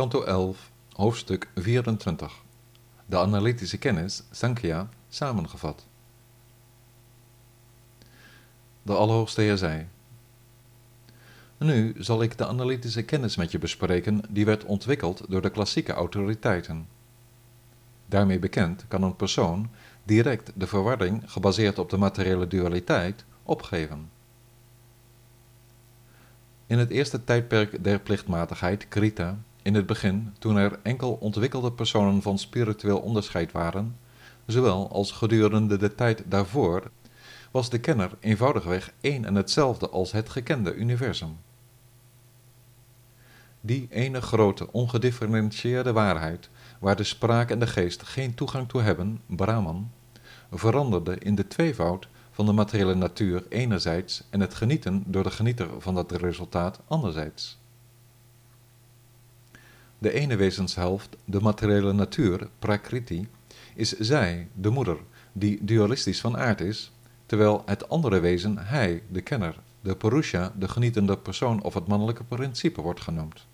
Kanto 11, hoofdstuk 24. De analytische kennis, Sankhya, samengevat. De Allerhoogste zei: Nu zal ik de analytische kennis met je bespreken die werd ontwikkeld door de klassieke autoriteiten. Daarmee bekend kan een persoon direct de verwarring gebaseerd op de materiële dualiteit opgeven. In het eerste tijdperk der plichtmatigheid, Krita, in het begin, toen er enkel ontwikkelde personen van spiritueel onderscheid waren, zowel als gedurende de tijd daarvoor, was de kenner eenvoudigweg één en hetzelfde als het gekende universum. Die ene grote, ongedifferentieerde waarheid, waar de spraak en de geest geen toegang toe hebben, Brahman, veranderde in de tweevoud van de materiële natuur enerzijds en het genieten door de genieter van dat resultaat anderzijds. De ene wezenshelft, de materiële natuur, Prakriti, is zij, de moeder, die dualistisch van aard is, terwijl het andere wezen hij, de kenner, de Purusha, de genietende persoon of het mannelijke principe wordt genoemd.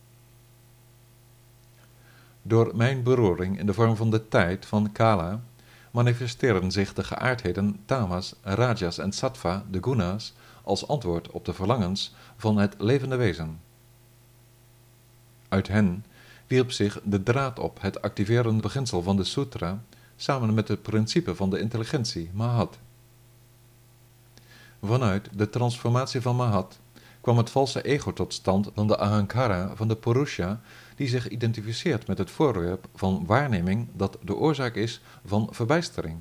Door mijn beroering in de vorm van de tijd van Kala manifesteren zich de geaardheden tamas, rajas en sattva, de guna's, als antwoord op de verlangens van het levende wezen. Uit hen wierp zich de draad op het activerende beginsel van de sutra samen met het principe van de intelligentie, Mahat. Vanuit de transformatie van Mahat kwam het valse ego tot stand van de ahankara van de Purusha, die zich identificeert met het voorwerp van waarneming dat de oorzaak is van verbijstering.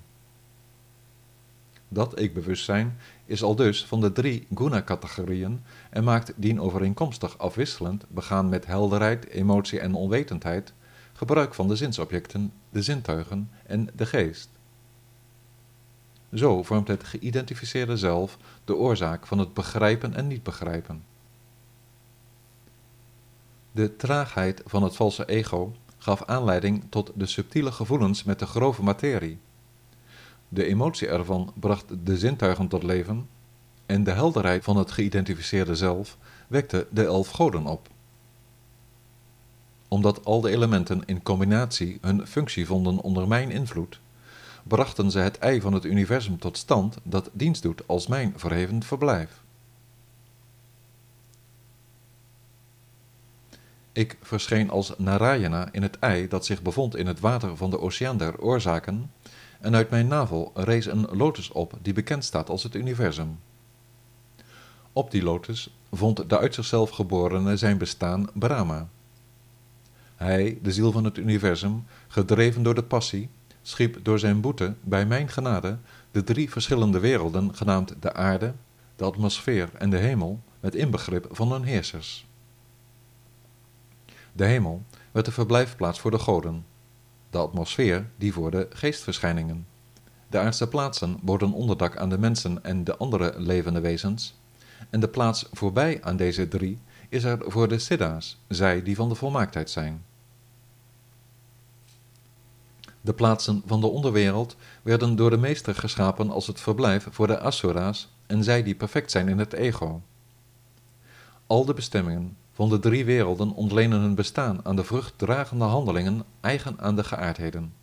Dat ik-bewustzijn is al dus van de drie guna-categorieën en maakt dien overeenkomstig afwisselend, begaan met helderheid, emotie en onwetendheid, gebruik van de zinsobjecten, de zintuigen en de geest. Zo vormt het geïdentificeerde zelf de oorzaak van het begrijpen en niet begrijpen. De traagheid van het valse ego gaf aanleiding tot de subtiele gevoelens met de grove materie. De emotie ervan bracht de zintuigen tot leven en de helderheid van het geïdentificeerde zelf wekte de elf goden op. Omdat al de elementen in combinatie hun functie vonden onder mijn invloed, brachten ze het ei van het universum tot stand dat dienst doet als mijn verheven verblijf. Ik verscheen als Narayana in het ei dat zich bevond in het water van de oceaan der oorzaken, en uit mijn navel rees een lotus op die bekend staat als het universum. Op die lotus vond de uit zichzelf geborene zijn bestaan Brahma. Hij, de ziel van het universum, gedreven door de passie, schiep door zijn boete bij mijn genade de drie verschillende werelden genaamd de aarde, de atmosfeer en de hemel, met inbegrip van hun heersers. De hemel werd de verblijfplaats voor de goden, de atmosfeer die voor de geestverschijningen. De aardse plaatsen boden onderdak aan de mensen en de andere levende wezens, en de plaats voorbij aan deze drie is er voor de siddha's, zij die van de volmaaktheid zijn. De plaatsen van de onderwereld werden door de meester geschapen als het verblijf voor de asura's en zij die perfect zijn in het ego. Al de bestemmingen van de drie werelden ontlenen hun bestaan aan de vruchtdragende handelingen eigen aan de geaardheden.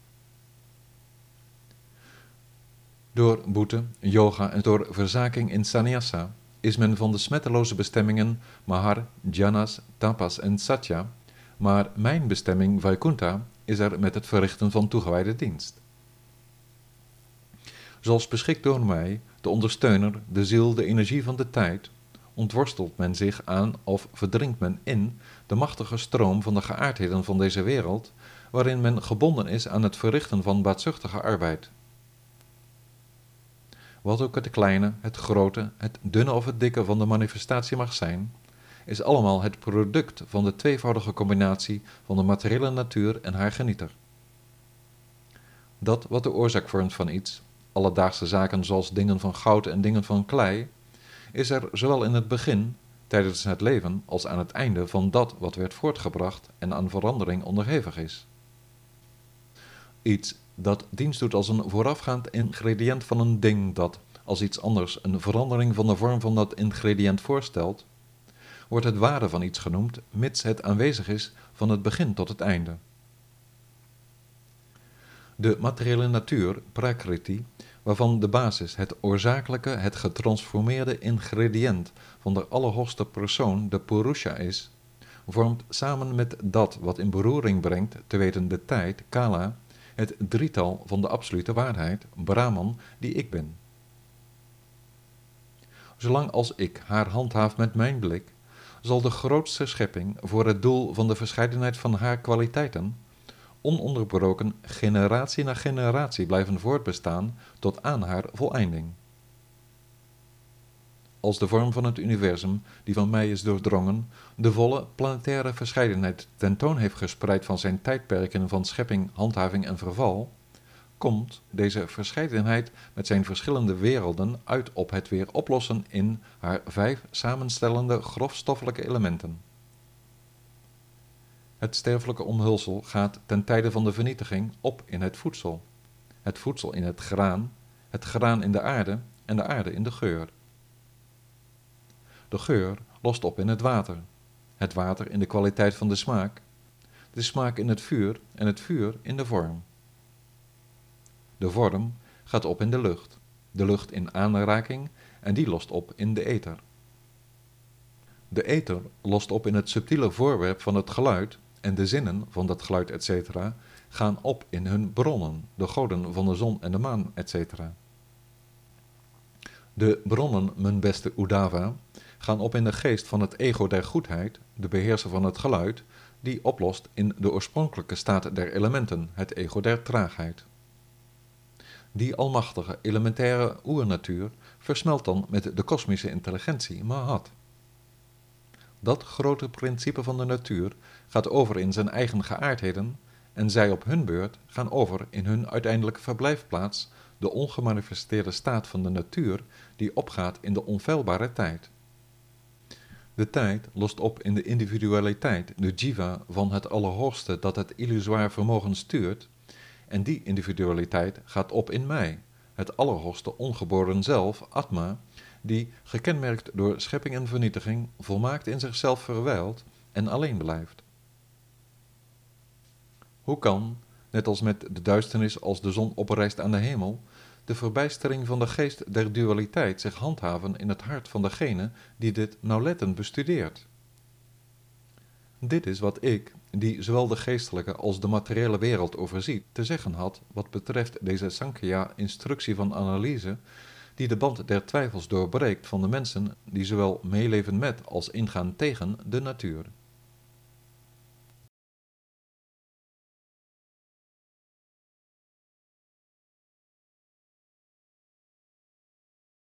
Door boete, yoga en door verzaking in sannyasa is men van de smetteloze bestemmingen mahar, jhanas, tapas en satya, maar mijn bestemming Vaikuntha is er met het verrichten van toegewijde dienst. Zoals beschikt door mij, de ondersteuner, de ziel, de energie van de tijd, ontworstelt men zich aan of verdrinkt men in de machtige stroom van de geaardheden van deze wereld, waarin men gebonden is aan het verrichten van baatzuchtige arbeid. Wat ook het kleine, het grote, het dunne of het dikke van de manifestatie mag zijn, is allemaal het product van de tweevoudige combinatie van de materiële natuur en haar genieter. Dat wat de oorzaak vormt van iets, alledaagse zaken zoals dingen van goud en dingen van klei, is er zowel in het begin, tijdens het leven, als aan het einde van dat wat werd voortgebracht en aan verandering onderhevig is. Iets dat dienst doet als een voorafgaand ingrediënt van een ding dat, als iets anders een verandering van de vorm van dat ingrediënt voorstelt, wordt het ware van iets genoemd, mits het aanwezig is van het begin tot het einde. De materiële natuur, prakriti, waarvan de basis het oorzakelijke, het getransformeerde ingrediënt van de allerhoogste persoon, de Purusha, is, vormt samen met dat wat in beroering brengt, te weten de tijd, kala, het drietal van de absolute waarheid, Brahman, die ik ben. Zolang als ik haar handhaaf met mijn blik, zal de grootste schepping voor het doel van de verscheidenheid van haar kwaliteiten ononderbroken generatie na generatie blijven voortbestaan tot aan haar voleinding. Als de vorm van het universum, die van mij is doordrongen, de volle planetaire verscheidenheid tentoon heeft gespreid van zijn tijdperken van schepping, handhaving en verval, komt deze verscheidenheid met zijn verschillende werelden uit op het weer oplossen in haar vijf samenstellende grofstoffelijke elementen. Het sterfelijke omhulsel gaat ten tijde van de vernietiging op in het voedsel, het voedsel in het graan, het graan in de aarde en de aarde in de geur. De geur lost op in het water, het water in de kwaliteit van de smaak, de smaak in het vuur en het vuur in de vorm. De vorm gaat op in de lucht, de lucht in aanraking en die lost op in de ether. De ether lost op in het subtiele voorwerp van het geluid en de zinnen van dat geluid, etc., gaan op in hun bronnen, de goden van de zon en de maan, etc. De bronnen, mijn beste Udava, gaan op in de geest van het ego der goedheid, de beheerser van het geluid, die oplost in de oorspronkelijke staat der elementen, het ego der traagheid. Die almachtige, elementaire oernatuur versmelt dan met de kosmische intelligentie, Mahat. Dat grote principe van de natuur gaat over in zijn eigen geaardheden en zij op hun beurt gaan over in hun uiteindelijke verblijfplaats, de ongemanifesteerde staat van de natuur die opgaat in de onfeilbare tijd. De tijd lost op in de individualiteit, de jiva van het Allerhoogste dat het illusoire vermogen stuurt, en die individualiteit gaat op in mij, het Allerhoogste ongeboren zelf, Atma, die, gekenmerkt door schepping en vernietiging, volmaakt in zichzelf verwijlt en alleen blijft. Hoe kan, net als met de duisternis als de zon oprijst aan de hemel, de verbijstering van de geest der dualiteit zich handhaven in het hart van degene die dit nauwlettend bestudeert? Dit is wat ik, die zowel de geestelijke als de materiële wereld overziet, te zeggen had wat betreft deze Sankhya-instructie van analyse, die de band der twijfels doorbreekt van de mensen die zowel meeleven met als ingaan tegen de natuur.